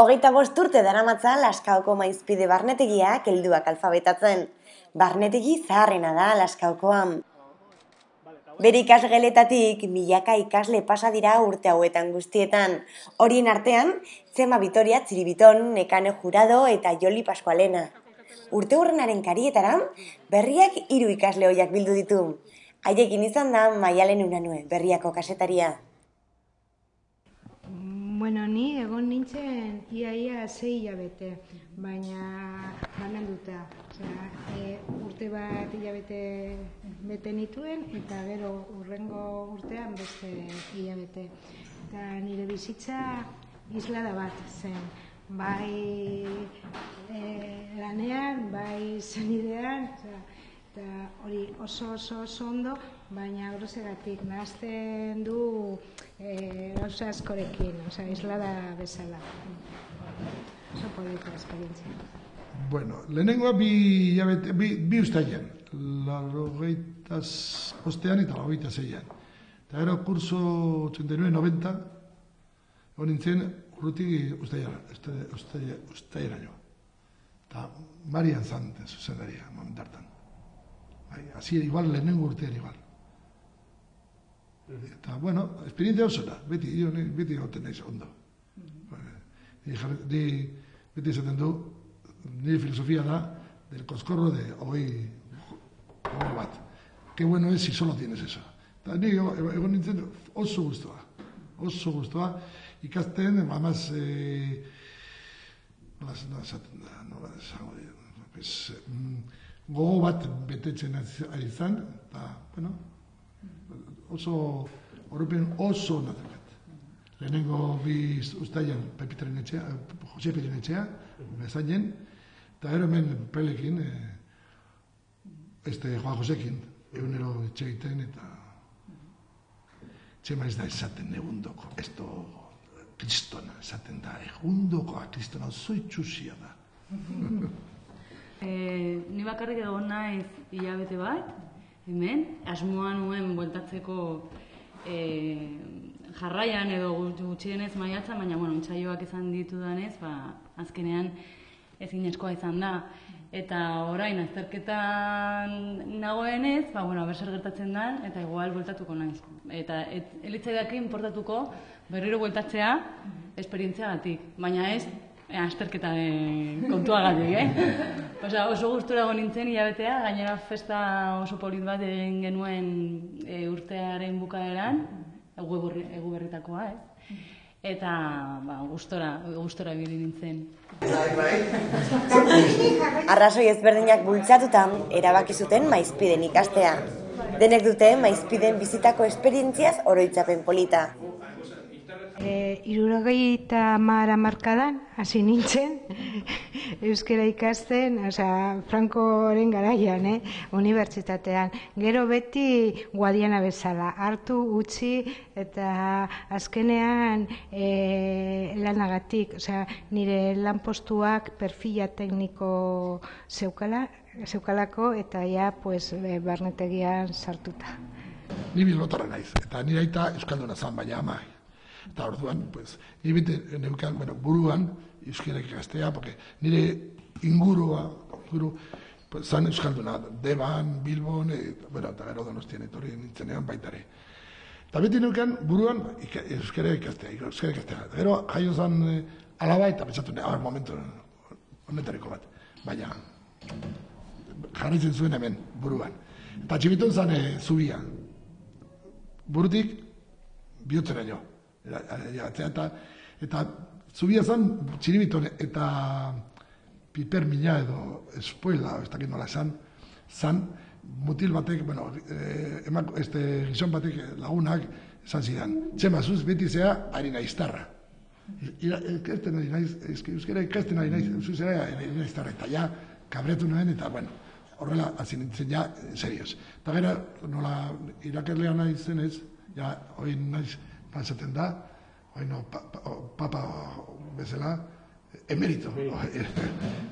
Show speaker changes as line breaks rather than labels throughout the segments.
Hogeita bost urte daramatza Laskaoko maizpide barnetegiak helduak alfabetatzen. Barnetegi zaharrena da Laskaokoan. Bere ikasgeletatik milaka ikasle pasa dira urte hauetan guztietan. Horien artean, Zema Vitoria Txiribiton, Nekane Jurado eta Joli Pascualena. Urte hurrenaren karietara, berriak hiru ikasle hoiak bildu ditu. Haiekin izan da Maialen Unanue, berriako kasetaria.
Bueno, ni egon nintzen iaia zei hilabete, baina bananduta. Osea, e, urte bat hilabete bete nituen eta gero urrengo urtean beste hilabete. Eta nire bizitza islada bat zen. Bai e, lanean, bai zenidean, osea, eta hori oso oso oso ondo, baina grosegatik nahazten du e, gauza askorekin, osea, islada bezala. Oso polita esperientzia.
Bueno, lehenengoa bi, jabete, bi, bi ustaian, larrogeitaz postean eta larrogeita zeian. Eta gero kurso 89-90, hon nintzen urrutik ustaiara, ustaiara, ustaiara jo. Eta Marian Zante zuzendaria, momentartan. Así igual lehenengo urtean igual. Eta, bueno, esperientzia oso da, beti, jo, beti goten naiz ondo. Ni, ni, beti esaten du, nire filosofia da, del coscorro de hoy, hoy bat. Qué bueno es si solo tienes eso. Eta ni ego- ego- egon nintzen oso guztua, oso guztua, ikasten, mamaz, eh, nola nola esaten da, nola esango dira, pues, mm, gogo bat betetzen ari zan, eta, bueno, oso, horrepen oso ona daukat. Lehenengo bi ustaian Pepitaren etxea, Jose Piren etxea, bezainen, eta gero hemen pelekin, eh, este Juan Josekin, egunero etxe egiten, eta txema ez da esaten egundoko, esto kristona esaten da, egundokoa kristona oso itxusia da.
E, ni bakarrik egon naiz hilabete bat, hemen, asmoa nuen bueltatzeko e, jarraian edo gut- gutxienez maiatza, baina bueno, untsaioak izan ditudanez, ba, azkenean ezinezkoa izan da. Eta orain azterketan nagoenez, ba, bueno, zer gertatzen den, eta igual bueltatuko naiz. Eta et, elitzaidak importatuko berriro bueltatzea esperientziagatik, baina ez azterketa e, kontuagatik, eh? Osea, oso gustura egon nintzen hilabetea, gainera festa oso polit bat egin genuen e, urtearen bukaeran, egu, berri, egu berritakoa, ez? Eta, ba, gustora, gustora ibili nintzen.
Arrazoi ezberdinak bultzatuta erabaki zuten maizpiden ikastea. Denek dute maizpiden bizitako esperientziaz oroitzapen polita.
E, irurogeita mara markadan, hasi nintzen, euskera ikasten, osea, Frankoren garaian, eh, unibertsitatean. Gero beti guadiana bezala, hartu, utzi, eta azkenean e, lanagatik, osea, nire lanpostuak perfila tekniko zeukala, zeukalako, eta ja, pues, e, barnetegian sartuta.
Ni bilbotarra naiz, eta nire aita euskalduna zan, baina ama. Eta orduan, pues, ni bete neukan, bueno, buruan, euskara ikastea, porque nire ingurua, inguru, pues, zan euskalduna, Deban, Bilbon, e, bueno, eta gero donostian etorri nintzenean baitare. Eta beti neukan buruan ika, euskara ikastea, euskara ikastea. Eta Gero jaio zan e, alaba eta pentsatu ne, ah, momentu honetariko bat. Baina, jarritzen zuen hemen, buruan. Eta txibiton zan e, zubia, burutik bihotzeraino. Eta, eta, eta, zubia zan txiribiton eta piper mina edo espuela, ez dakit nola esan, zan mutil batek, bueno, eh, emak, este, gizon batek lagunak esan zidan. Txema, zuz beti zea ari naiztarra. Ikasten ari naiz, eske euskara ikasten ari naiz, zuzera ari naiztarra. Eta ja, kabretu nuen, eta bueno, horrela hasi nintzen ja, serioz. Eta gero, nola irakerlea naizen ez, ja, oin naiz, pasaten da, no, pa, pa, o, papa bezala, emerito.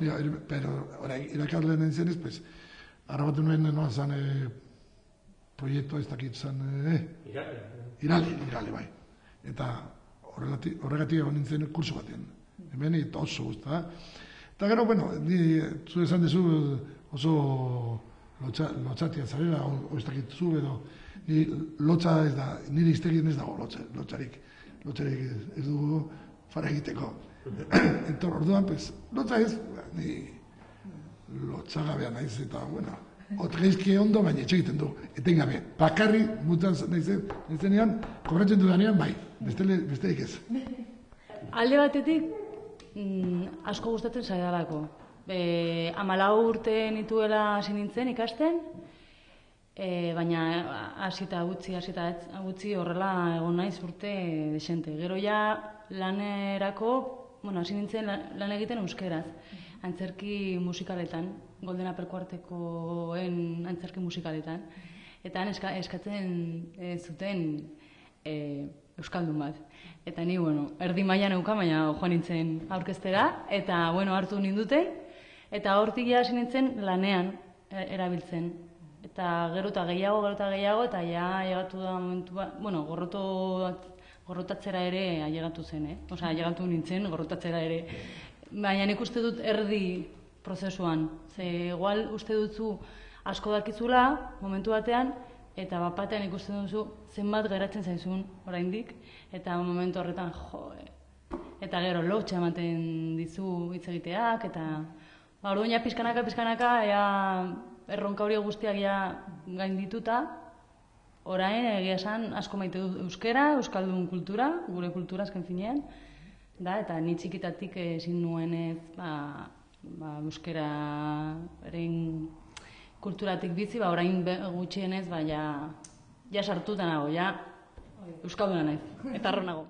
Ja, pero, ora, irakarle naizen ez, pues, arrabatu nuen noa zan eh, proiektua ez dakit zan, eh, irale, irale bai. Eta horregatik, egon nintzen kurso batean. Hemen eta oso guzta. Eta gero, bueno, ni, zu esan dezu oso lotxa, lotxatia zarela, o, o ez dakit zu edo, ni lotxa ez da, nire iztegien ez dago lotxa, lotxarik. Lotxarik ez, ez dugu fara egiteko. Entor, orduan, pues, lotxa ez, ni lotxagabea naiz eta, bueno, otgeizki ondo, baina etxe egiten du, etengabe. Bakarri, mutan naizen, naizenean, kobratzen dudanean, bai, bestele, besterik ez.
Alde batetik, mm, asko gustatzen zaidalako. E, amalau urte nituela hasi nintzen ikasten, e, baina hasita gutxi, hasita gutxi horrela egon naiz urte desente. Gero ja lanerako, bueno, hasi nintzen lan egiten euskeraz, antzerki musikaletan, Golden Apple Kuartekoen antzerki musikaletan. Eta eska, eskatzen e, zuten e, Euskaldun bat. Eta ni, bueno, erdi maila neuka, baina joan nintzen aurkeztera, eta, bueno, hartu nindute, eta hortik hasi nintzen lanean e, erabiltzen. Eta gero eta gehiago, gero eta gehiago, eta ja, llegatu da momentu bat, bueno, gorroto, gorrotatzera ere ailegatu zen, eh? Osa, ailegatu nintzen, gorrotatzera ere. Baina nik uste dut erdi prozesuan. Ze, igual uste dutzu asko dakizula, momentu batean, eta bat batean ikusten duzu zenbat geratzen zaizun oraindik eta momentu horretan jo eta gero lotxa ematen dizu hitz egiteak eta ba orduan ja pizkanaka pizkanaka ea erronka hori guztiak ja gaindituta orain egia esan asko maite du euskera euskaldun kultura gure kultura azken finean da eta ni txikitatik ezin nuen ez ba ba euskararen kulturatik bizi, ba, orain gutxienez, ba, ja, ja sartuta nago, ja, Euskalduna naiz, eta nago.